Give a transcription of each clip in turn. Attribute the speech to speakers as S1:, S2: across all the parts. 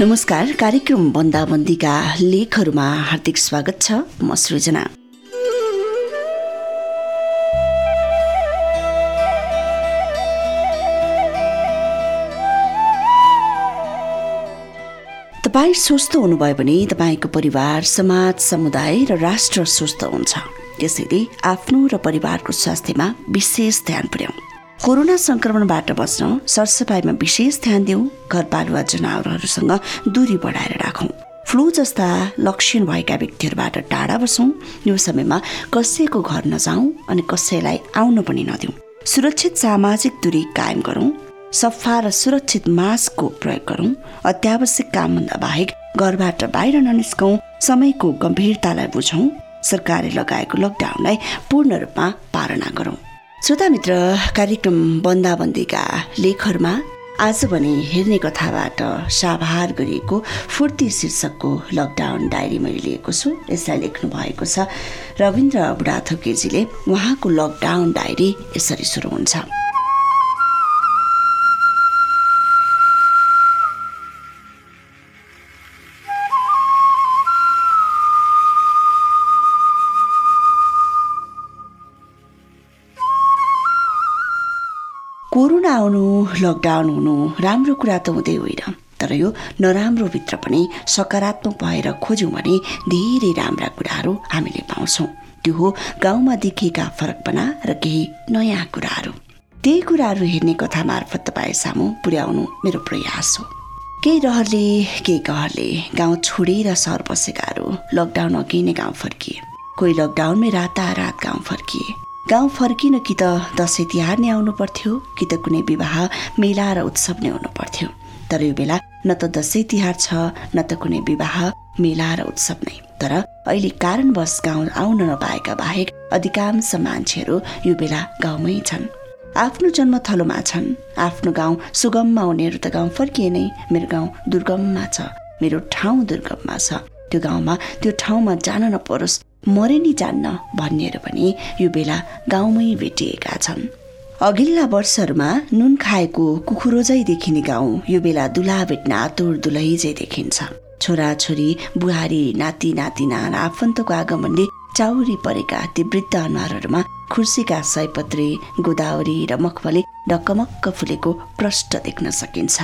S1: नमस्कार कार्यक्रम बन्दाबन्दीका लेखहरूमा हार्दिक स्वागत छ। म सृजना। तपाईँ स्वस्थ हुनुभयो भने तपाईँको परिवार समाज समुदाय र राष्ट्र स्वस्थ हुन्छ। त्यसैले आफ्नो र परिवारको स्वास्थ्यमा विशेष ध्यान पुर्याउँ। कोरोना संक्रमणबाट बच्न सरसफाइमा विशेष ध्यान दिउँ घरपालुवा जनावरहरूसँग दूरी बढाएर राखौँ। फ्लू जस्ता लक्षण भएका व्यक्तिहरूबाट टाढा बसौँ यो समयमा कसैको घर नजाउँ अनि कसैलाई आउन पनि नदिउँ। सुरक्षित सामाजिक दूरी कायम गरौँ सफा र सुरक्षित मास्कको प्रयोग गरौँ अत्यावश्यक कामभन्दा बाहेक घरबाट बाहिर ननिस्कौँ समयको गम्भीरतालाई बुझौँ सरकारले लगाएको लकडाउनलाई पूर्ण रूपमा पालना गरौँ। श्रोता मित्र कार्यक्रम बन्दाबन्दीका लेखहरूमा आज भने हेर्ने कथाबाट साभार गरिएको फुर्ती शीर्षकको लकडाउन डायरी मैले लिएको छु। यसलाई लेख्नु भएको छ। रविन्द्र बुढाथोकेजीले उहाँको लकडाउन डायरी यसरी सुरु हुन्छ। कोरोना आउनु लकडाउन हुनु राम्रो कुरा त हुँदै होइन। तर यो नराम्रो भित्र पनि सकारात्मक भएर खोज्यौँ भने धेरै राम्रा कुराहरू हामीले पाउँछौँ। त्यो हो गाउँमा देखिएका फरकपना र केही नयाँ कुराहरू। त्यही कुराहरू हेर्ने कथा मार्फत तपाईँ सामु पुर्याउनु मेरो प्रयास हो। केही रहरले केही कहरले गाउँ छोडेर सहर बसेकाहरू लकडाउन अघि नै गाउँ फर्किए। कोही लकडाउनमै रातारात गाउँ फर्किए। गाउँ फर्किन कि त दसैँ तिहार नै आउनु पर्थ्यो कि त कुनै विवाह मेला र उत्सव नै हुनु पर्थ्यो। तर यो बेला न त दसैँ तिहार छ न त कुनै विवाह मेला र उत्सव नै। तर अहिले कारणवश गाउँ आउन नपाएका बाहेक अधिकांश मान्छेहरू यो बेला गाउँमै छन्। आफ्नो जन्मथलोमा छन्। आफ्नो गाउँ सुगममा हुनेहरू त गाउँ फर्किए नै मेरो गाउँ दुर्गममा छ। मेरो ठाउँ दुर्गममा छ। त्यो गाउँमा त्यो ठाउँमा जान नपरोस् मरे नि जान्न भन्नेहरू पनि यो बेला गाउँमै भेटिएका छन्। अघिल्ला वर्षहरूमा नुन खाएको कुखुरो झै देखिने गाउँ यो बेला दुला भेट्न आतुर दुलही झै देखिन्छ। छोराछोरी बुहारी नाति नातिना आफन्तको आगमनले चाउरी परेका ती वृद्ध अनुहारहरूमा खुर्सीका सयपत्री गोदावरी र मखमली ढक्कमक्क फुलेको प्रष्ट देख्न सकिन्छ।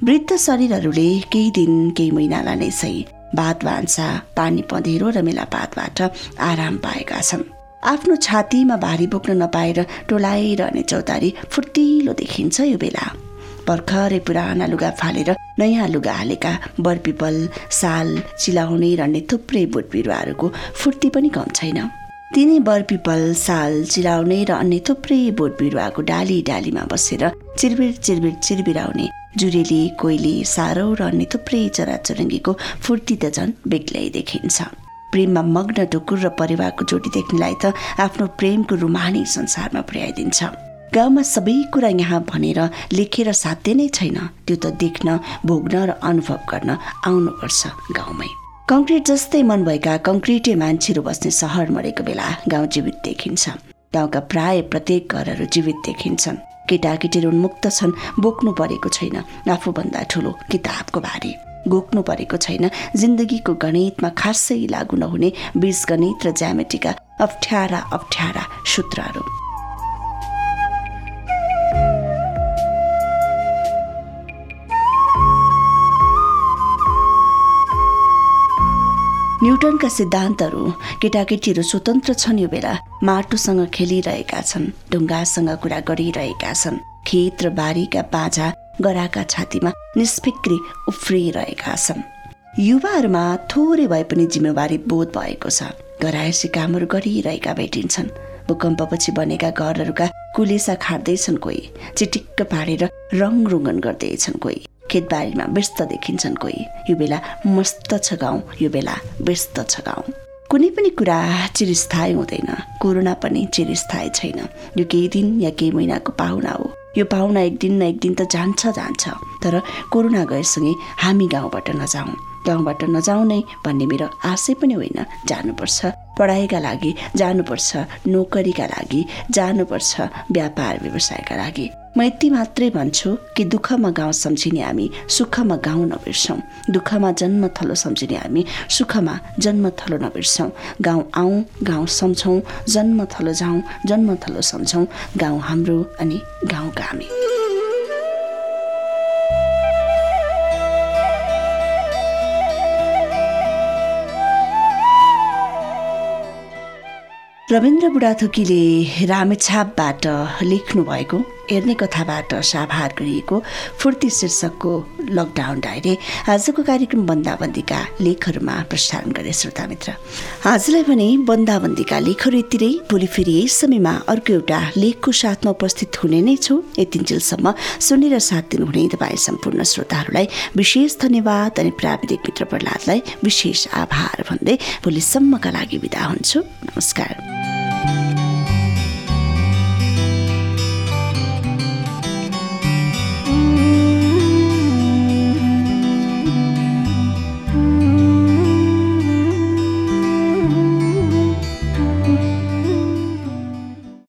S1: वृद्ध शरीरहरूले केही दिन केही महिनालाई नै सही भात भान्सा पानी पँधेरो र मेलापातबाट आराम पाएका छन्। आफ्नो छातीमा भारी बोक्न नपाएर टोलाइरहने चौतारी फुर्तिलो देखिन्छ यो बेला। भर्खरै पुराना लुगा फालेर नयाँ लुगा हालेका बरपिपल साल चिलाउने रहने थुप्रै बोट बिरुवाहरूको फुर्ती पनि कम छैन। तिनै बरपिपल साल चिलाउने र अन्य थुप्रै बोट बिरुवाको डाली डालीमा बसेर चिरबिर चिरबिर चिरबिराउने जुरेली कोइली सारौ र अन्य थुप्रै चराचुरुङ्गीको फुर्ती त झन् बेग्लै देखिन्छ। प्रेममा मग्न ढुकुर र परिवारको जोडी देख्नेलाई त आफ्नो प्रेमको रुमानी संसारमा पुर्याइदिन्छ। गाउँमा सबै कुरा यहाँ भनेर लेखेर साध्य नै छैन। त्यो त देख्न भोग्न र अनुभव गर्न आउनुपर्छ गाउँमै। कङ्क्रिट जस्तै मन भएका कङ्क्रिटे मान्छेहरू बस्ने सहर मरेको बेला गाउँ जीवित देखिन्छ। गाउँका प्राय प्रत्येक घरहरू जीवित देखिन्छन्। केटाकेटीहरू उन्मुक्त छन् बोक्नु परेको छैन। आफूभन्दा ठुलो किताबको भारी घोक्नु परेको छैन। जिन्दगीको गणितमा खासै लागु नहुने बीज गणित र ज्यामेटीका अप्ठ्यारा अप्ठ्यारा सूत्रहरू। न्युटनका सिद्धान्तहरू केटाकेटीहरू स्वतन्त्र छन् यो बेला। माटोसँग खेलिरहेका छन् ढुङ्गासँग कुरा गरिरहेका छन्। खेत र बारीका बाजा गराका छातीमा निष्फिक्री उफ्रिरहेका छन्। युवाहरूमा थोरै भए पनि जिम्मेवारी बोध भएको छ। गराएसी कामहरू गरिरहेका भेटिन्छन्। भूकम्पपछि बनेका घरहरूका कुलेसा खाट्दैछन् कोही। चिटिक्क पारेर रङ रुङ्गन गर्दैछन् कोही। खेतबारीमा व्यस्त देखिन्छन् कोही। यो बेला मस्त छ गाउँ यो बेला व्यस्त छ गाउँ। कुनै पनि कुरा चिरस्थायी हुँदैन। कोरोना पनि चिरस्थायी छैन। यो केही दिन या केही महिनाको पाहुना हो। यो पाहुना एक दिन न एक दिन त जान्छ जान्छ। तर कोरोना गएसँगै हामी गाउँबाट नजाउँ। गाउँबाट नजाउने भन्ने मेरो आशै पनि होइन। जानुपर्छ। पढाइका लागि जानुपर्छ नोकरीका लागि जानुपर्छ व्यापार व्यवसायका लागि। म यति मात्रै भन्छु कि दुःखमा गाउँ सम्झिने हामी सुखमा गाउँ नबिर्सौँ। दुःखमा जन्म थलो सम्झिने हामी सुखमा जन्म थलो नबिर्सौँ। गाउँ आउँ गाउँ सम्झौँ जन्म थलो जाउँ जन्म थलो सम्झौँ। गाउँ हाम्रो अनि गाउँ हामी। रविन्द्र बुढाथोकीले रामेछापबाट लेख्नु भएको हेर्ने कथाबाट साभार गरिएको फुर्ती शीर्षकको लकडाउन डायरी आजको कार्यक्रम बन्दाबन्दीका लेखहरूमा प्रसारण गरे श्रोता मित्र। आजलाई भने बन्दाबन्दीका लेखहरू यतिरै। भोलि फेरि यही समयमा अर्को एउटा लेखको साथमा उपस्थित हुने नै छु। यतिन्जेलसम्म सुनेर साथ दिनुहुने तपाईँ सम्पूर्ण श्रोताहरूलाई विशेष धन्यवाद अनि प्राविधिक मित्र प्रहलादलाई विशेष आभार भन्दै भोलिसम्मका लागि विदा हुन्छु। नमस्कार।